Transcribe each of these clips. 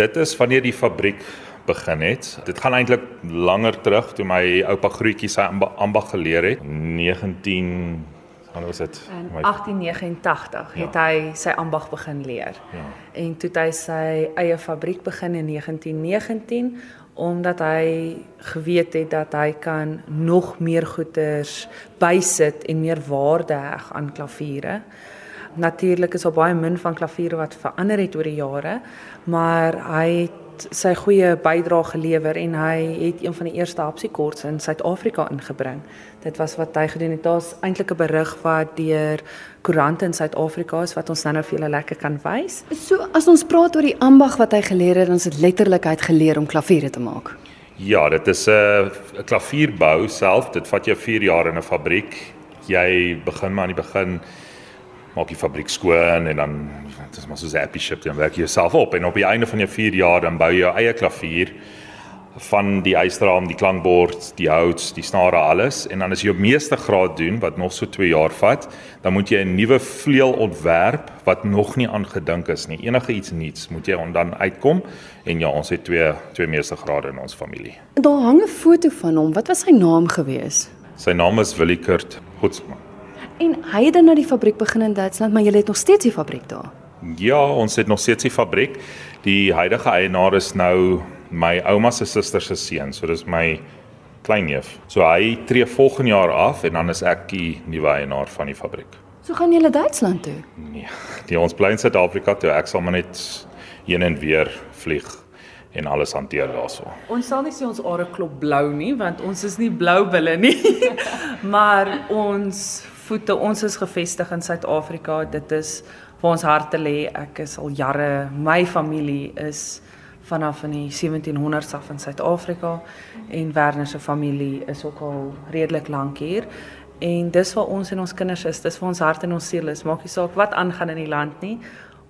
Dit is wanneer die fabriek begin het. Dit gaan eintlik langer terug toe my oupa Grootjie sy ambag geleer het. 19 Wanneer was dit? In 1889 het ja. hy sy ambag begin leer. Ja. En toe het hy sy eie fabriek begin in 1919 omdat hy geweet het dat hy kan nog meer goederes bysit en meer waarde heg aan klaviere. Natuurlik is daar baie min van klaviere wat verander het oor die jare, maar hy het sy goeie bydrae gelewer en hy het een van die eerste harpsichords in Suid-Afrika ingebring. Dit was wat hy gedoen het. Daar's eintlik 'n berig wat deur koerante in Suid-Afrika is wat ons nou-nou vir julle lekker kan wys. So as ons praat oor die ambag wat hy geleer het, dan is dit letterlik hy het geleer om klaviere te maak. Ja, dit is 'n uh, klavierbou self. Dit vat jou 4 jaar in 'n fabriek. Jy begin maar aan die begin maak die fabriek skoon en dan dit is maar so 'n happy ship dan werk jy jouself op en op die einde van jou 4 jaar dan bou jy jou eie klavier van die ysterraam, die klankbord, die hout, die snare alles en dan as jy op meeste graad doen wat nog so 2 jaar vat, dan moet jy 'n nuwe vleuel ontwerp wat nog nie aangedink is nie. Enige iets nuuts moet jy dan uitkom en ja, ons het twee twee meeste grade in ons familie. Daar hang 'n foto van hom. Wat was sy naam gewees? Sy naam is Willie Kurt Goetsman. En hy het dan na die fabriek begin in Duitsland, maar jy het nog steeds die fabriek daar. Ja, ons het nog steeds die fabriek. Die huidige eienaar is nou my ouma se suster se seun, so dis my kleinneef. So hy tree volgende jaar af en dan is ek die nuwe eienaar van die fabriek. So gaan julle Duitsland toe? Nee, die ons bly in Suid-Afrika toe. Ek sal maar net heen en weer vlieg en alles hanteer daarso. Ons sal nie sê ons are klop blou nie, want ons is nie blou bulle nie. maar ons voete. Ons is gevestig in Suid-Afrika. Dit is waar ons harte lê. Ek is al jare, my familie is vanaf in die 1700s af in Suid-Afrika en Werner se familie is ook al redelik lank hier. En dis waar ons en ons kinders is. Dis waar ons hart en ons siel is. Maak nie saak wat aangaan in die land nie.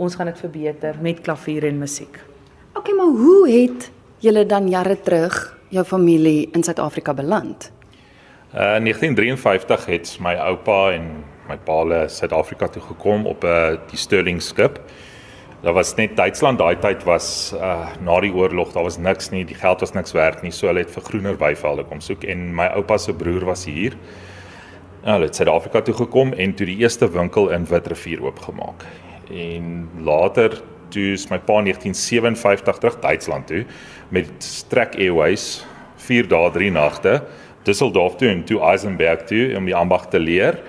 Ons gaan dit verbeter met klavier en musiek. OK, maar hoe het julle dan jare terug jou familie in Suid-Afrika beland? Uh, in 1953 het my oupa en my pa le Suid-Afrika toe gekom op 'n uh, die Sterling skip. Daar was net Duitsland daai tyd was uh, na die oorlog, daar was niks nie, die geld was niks werd nie, so hulle het vir groener weivelde kom soek en my oupa se broer was hier. Nou, hulle het Suid-Afrika toe gekom en toe die eerste winkel in Witrifuur oopgemaak. En later toe is my pa 1957 terug Duitsland toe met Strek Airways 4 dae 3 nagte Düsseldorf toe en toe Eisenberg toe om die ambag te leer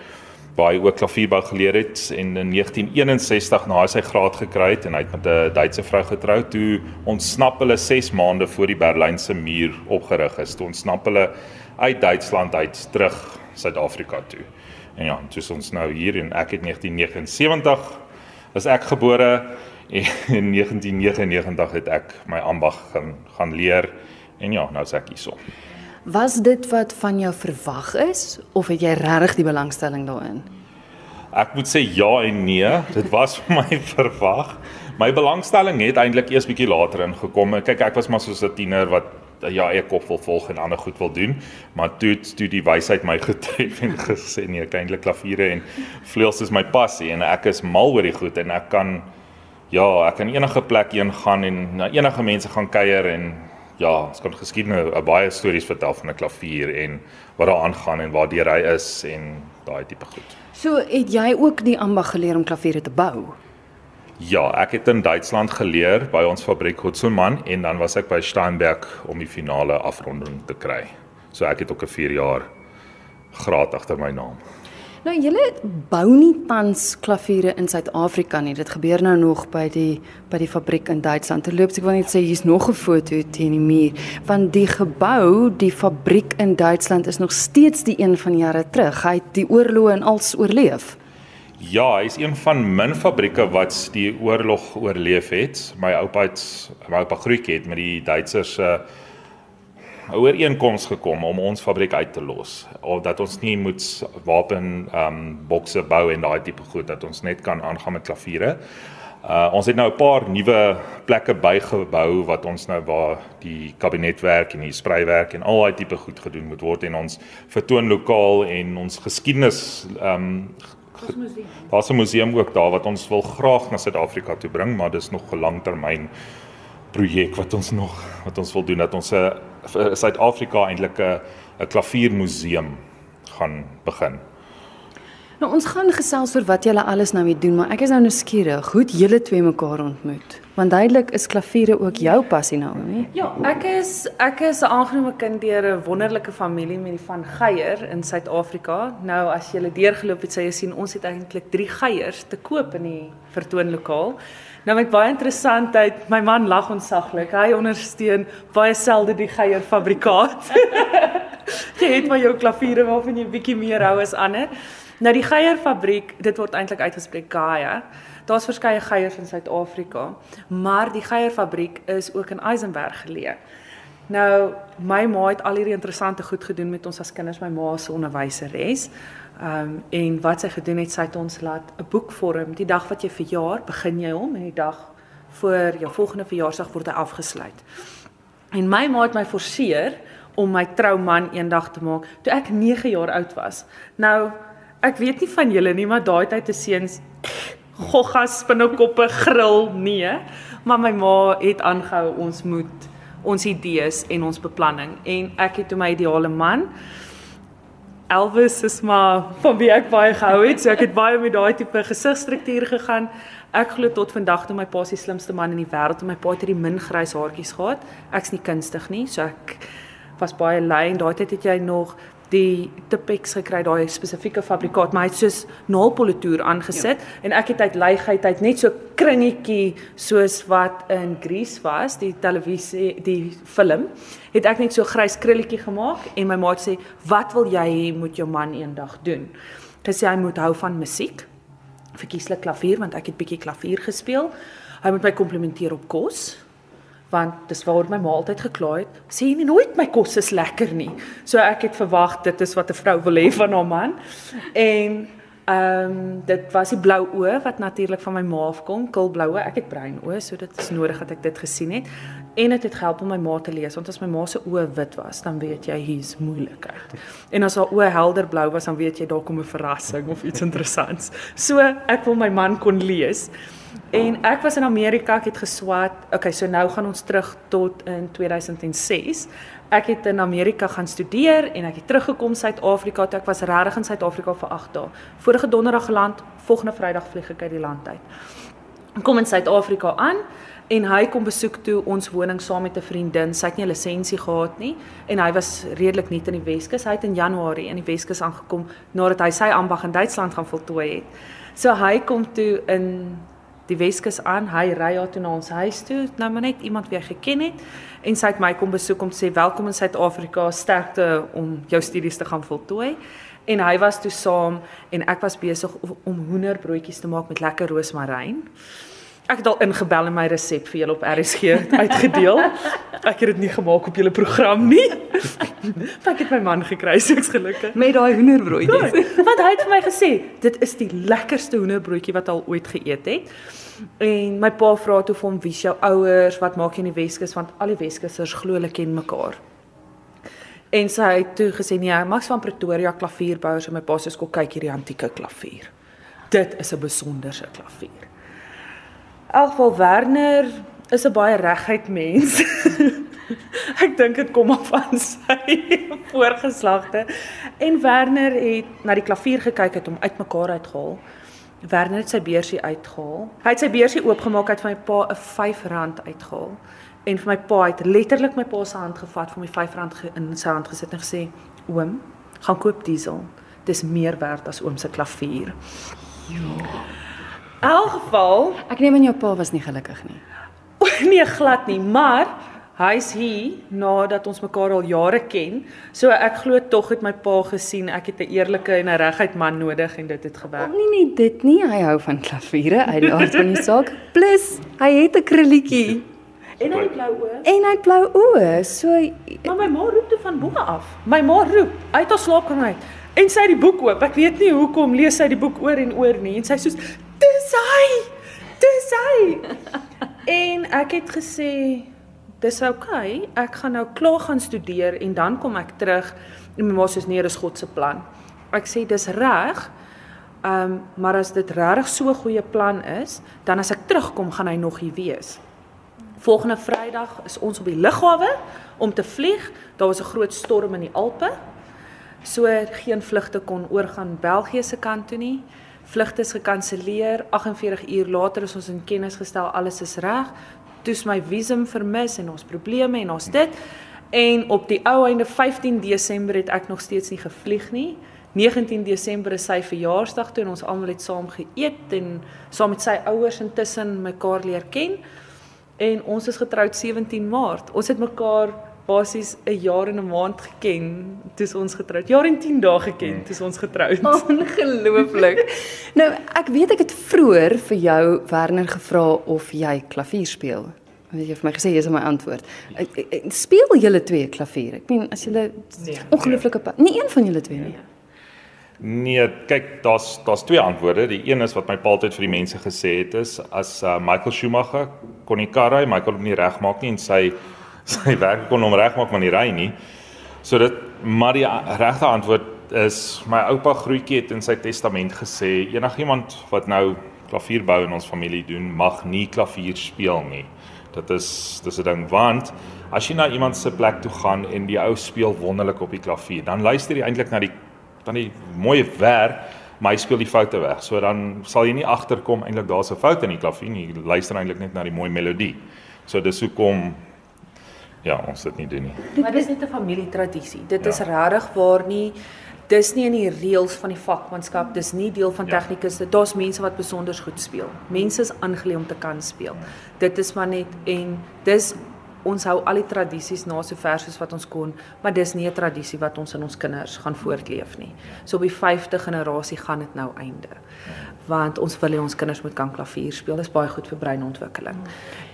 waar hy ook klavierbou geleer het en in 1961 na hy sy graad gekry het en hy het met 'n Duitse vrou getrou toe ontsnap hulle 6 maande voor die Berlynse muur opgerig is. Toe ontsnap hulle uit Duitsland uit terug Suid-Afrika toe. En ja toe is ons nou hier en ek het 1979 was ek gebore en in 1999 het ek my ambag gaan gaan leer en ja nou is ek hierso Was dit wat van jou verwag is of het jy regtig die belangstelling daarin? Ek moet sê ja en nee, dit was vir my verwag. My belangstelling het eintlik eers bietjie later ingekom. Kyk, ek was maar so 'n tiener wat ja, ek kop wil volg en ander goed wil doen, maar toe toe die wysheid my getref en gesê nee, ek eintlik klaviere en vleuels is my passie en ek is mal oor die goed en ek kan ja, ek kan enige plek heen gaan en na enige mense gaan kuier en ja, ons kan geskiedenis 'n baie stories vertel van 'n klavier en wat daar aangaan en waar deur hy is en daai tipe goed. So het jy ook die ambag geleer om klaviere te bou? Ja, ek het in Duitsland geleer by ons fabriek Hutzelmann en dan was ek by Steinberg om die finale afronding te kry. So ek het ook 'n 4 jaar graad agter my naam. Nou julle bou nie tans klaviere in Suid-Afrika nie. Dit gebeur nou nog by die by die fabriek in Duitsland. Terloops, ek wil net sê hier's nog 'n foto teen die muur van die gebou, die fabriek in Duitsland is nog steeds die een van jare terug. Hy het die oorlog en als oorleef. Ja, hy is een van min fabrieke wat die oorlog oorleef het. My oupa het my oupa grootjie het met die Duitsers se uh, ooreenkoms gekom om ons fabriek uit te los of dat ons nie moet wapen ehm um, bokse bou en daai tipe goed dat ons net kan aangaan met klaviere. Uh ons het nou 'n paar nuwe plekke bygebou wat ons nou waar die kabinetwerk en die spreiwerk en al daai tipe goed gedoen moet word en ons vertoon lokaal en ons geskiedenis ehm um, Daar's 'n museum ook daar wat ons wil graag na Suid-Afrika toe bring, maar dis nog 'n langtermyn projek wat ons nog wat ons wil doen dat ons 'n Suid-Afrika eintlik 'n 'n klaviermuseum gaan begin. Nou ons gaan gesels oor wat julle alles nou mee doen, maar ek is nou nuuskierig, hoe het julle twee mekaar ontmoet? Want duidelik is klaviere ook jou passie nou, hè? Ja, ek is ek is 'n aangenome kind deur 'n wonderlike familie met die van Geier in Suid-Afrika. Nou as jy deurgeloop het, sê jy sien ons het eintlik 3 Geiers te koop in die vertoonlokaal. Nou met baie interessantheid, my man lag onsaglik. Hy ondersteun baie selde die Geier fabrikaat. jy het maar jou klaviere waarvan jy bietjie meer hou as ander. Nou die Geier fabriek, dit word eintlik uitgespreek Gaia. Daar's verskeie Geiers in Suid-Afrika, maar die Geier fabriek is ook in Eisenberg geleë. Nou my ma het al hierdie interessante goed gedoen met ons as kinders, my ma se onderwyseres. Ehm um, en wat sy gedoen het, sy het ons laat 'n boek vorm. Die dag wat jy verjaar, begin jy hom en die dag voor jou volgende verjaarsdag word hy afgesluit. En my ma het my forceer om my trouman eendag te maak toe ek 9 jaar oud was. Nou ek weet nie van julle nie, maar daai tyd te seuns goggas spinnekoppe grill nee, maar my ma het aangehou ons moet ons idees en ons beplanning en ek het toe my ideale man Elvis is maar van wie ek baie gehou het, so ek het baie met daai tipe gesigstruktuur gegaan. Ek glo tot vandag toe my pa se slimste man in die wêreld en my pa het hierdie min grys haartjies gehad. Ek's nie kunstig nie, so ek was baie lui en daai tyd het jy nog die Tipex gekry daai spesifieke fabrikaat maar hy het soos naalpolitoer aangesit. Ja. en ek het uit leigheid uit net so kringetjie soos wat in Grease was die televisie die film het ek net so grys krulletjie gemaak en my maat sê wat wil jy hê moet jou man eendag doen? Gesê hy moet hou van musiek. Verkieslik klavier want ek het bietjie klavier gespeel. Hy moet my komplimenteer op kos want dis waar my ma altyd gekla het sê jy nooit my kos is lekker nie. So ek het verwag dit is wat 'n vrou wil hê van haar man. En ehm um, dit was die blou oë wat natuurlik van my ma afkom kulbloue ek het bruin oë so dit is nodig dat ek dit gesien het. En dit het, het gehelp om my ma te lees want as my ma se oë wit was dan weet jy hier's moeilikheid. En as haar oë helder blou was dan weet jy daar kom 'n verrassing of iets interessants. So ek wil my man kon lees En ek was in Amerika, ek het geswat. Okay, so nou gaan ons terug tot in 2006. Ek het in Amerika gaan studeer en ek het teruggekom Suid-Afrika toe ek was regtig in Suid-Afrika vir 8 dae. Vorige donderdag geland, volgende Vrydag vlieg ek uit die land uit. Ek kom in Suid-Afrika aan en hy kom besoek toe ons woning saam met 'n vriendin. Sy het nie 'n lisensie gehad nie en hy was redelik nuut in die Weskus. Hy het in Januarie in die Weskus aangekom nadat hy sy ambag in Duitsland gaan voltooi het. So hy kom toe in die Weskus aan. Hy ry haar toe na ons huis toe. Nou maar net iemand wie hy geken het en sy het my kom besoek om te sê welkom in Suid-Afrika, sterkte om jou studies te gaan voltooi. En hy was toe saam en ek was besig om hoenderbroodjies te maak met lekker roosmaryn. Ek het al ingebel en my resep vir julle op RSG uitgedeel. Ek het dit nie gemaak op julle program nie. Maar ek het my man gekry, so ek's gelukkig. Met daai hoenderbroodjies. Ja, want hy het vir my gesê, dit is die lekkerste hoenderbroodjie wat al ooit geëet het. En my pa vra toe vir hom, "Wie's jou ouers? Wat maak jy in die Weskus?" Want al die Weskusers glo hulle ken mekaar. En sy het toe gesê, "Nee, Max van Pretoria klavierbouers en my pa sê, "Kom kyk hierdie antieke klavier. Dit is 'n besonderse klavier." Elkval Werner is 'n baie regheid mens. ek dink dit kom af van sy voorgeslagte. En Werner het na die klavier gekyk het om uitmekaar uitgehaal. Werner het sy beursie uitgehaal. Hy het sy beursie oopgemaak uit van my pa 'n R5 uitgehaal. En vir my pa het letterlik my pa se hand gevat vir my R5 in sy hand gesit en gesê: "Oom, gaan koop diesel. Dis meer werd as oom se klavier." Ja elk geval, ek neem aan jou pa was nie gelukkig nie. nee, glad nie, maar hy's hier nadat ons mekaar al jare ken. So ek glo tog het my pa gesien ek het 'n eerlike en 'n reguit man nodig en dit het gewerk. Oh, nee nee, dit nie. Hy hou van klaviere uit die aard van die saak. Plus, hy het 'n krulletjie. En hy het blou oë. En hy het blou oë. So Maar my ma roep toe van bo af. My ma roep uit haar slaapkamer uit. En sy het die boek oop. Ek weet nie hoekom lees sy die boek oor en oor nie. En sy sê soos dis hy. Dis hy. en ek het gesê dis oukei. Okay. Ek gaan nou klaar gaan studeer en dan kom ek terug en my ma sê nee, dis God se plan. Ek sê dis reg. Ehm um, maar as dit regtig so 'n goeie plan is, dan as ek terugkom gaan hy nog hier wees. Volgende Vrydag is ons op die lughawe om te vlieg. Daar was 'n groot storm in die Alpe. So geen vlugte kon oorgaan België se kant toe nie. Vlugte is gekanselleer. 48 uur later is ons in kennis gestel alles is reg. Toe's my visum vermis en ons probleme en ons dit. En op die ou einde 15 Desember het ek nog steeds nie gevlieg nie. 19 Desember is sy verjaarsdag toe en ons almal het saam geëet en saam met sy ouers intussen mekaar leer ken. En ons is getroud 17 Maart. Ons het mekaar basies 'n jaar en 'n maand geken toe ons getroud. Jaar en 10 dae geken toe ons getroud. Ongelooflik. nou, ek weet ek het vroeër vir jou Werner gevra of jy klavier speel. Jy het vir my gesê jy is my antwoord. Speel julle twee klavier? Ek meen as julle nee, ongelooflike nee. nie een van julle twee nie. Nee. Nee, kyk, daar's daar's twee antwoorde. Die een is wat my pa altyd vir die mense gesê het is as uh, Michael Schumacher kon nie kar ry, Michael kon nie regmaak nie en sy sy werk kon hom regmaak maar nie ry nie. So dit maar die regte antwoord is my oupa Grootjie het in sy testament gesê enigiemand wat nou klavier bou in ons familie doen mag nie klavier speel nie. Dit is dis 'n ding want as jy na iemand se plek toe gaan en die ou speel wonderlik op die klavier, dan luister jy eintlik na die dan die mooi werk, maar hy speel die foute weg. So dan sal jy nie agterkom eintlik daar's 'n fout in die klavier nie. Jy luister eintlik net na die mooi melodie. So dis hoekom ja, ons dit nie doen nie. Maar dis net 'n familietradisie. Dit ja. is regtig waar nie dis nie in die reëls van die vakmanskap, dis nie deel van ja. tegnikus. Dit daar's mense wat besonder goed speel. Mense is aangeleë om te kan speel. Dit is maar net en dis ons hou al die tradisies na so ver soos wat ons kon, maar dis nie 'n tradisie wat ons in ons kinders gaan voortleef nie. So op die 5de generasie gaan dit nou einde. Want ons wil hê ons kinders moet kan klavier speel. Dit is baie goed vir breinontwikkeling.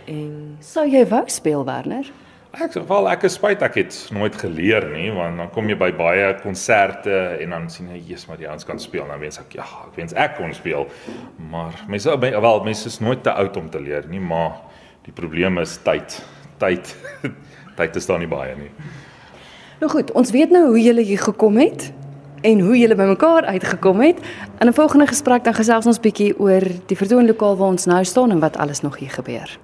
En sou jy wou speel Werner? Ek wel ek is spyt ek het nooit geleer nie want dan kom jy by baie konserte en dan sien jy Jesus maar die ouens kan speel dan wens ek ja ek wens ek kon speel maar mense wel mense is nooit te oud om te leer nie maar die probleem is tyd tyd tyd is daar nie baie nie. Nou goed, ons weet nou hoe julle hier gekom het en hoe julle bymekaar uitgekom het. In 'n volgende gesprek dan gesels ons bietjie oor die vertoonlokaal waar ons nou staan en wat alles nog hier gebeur.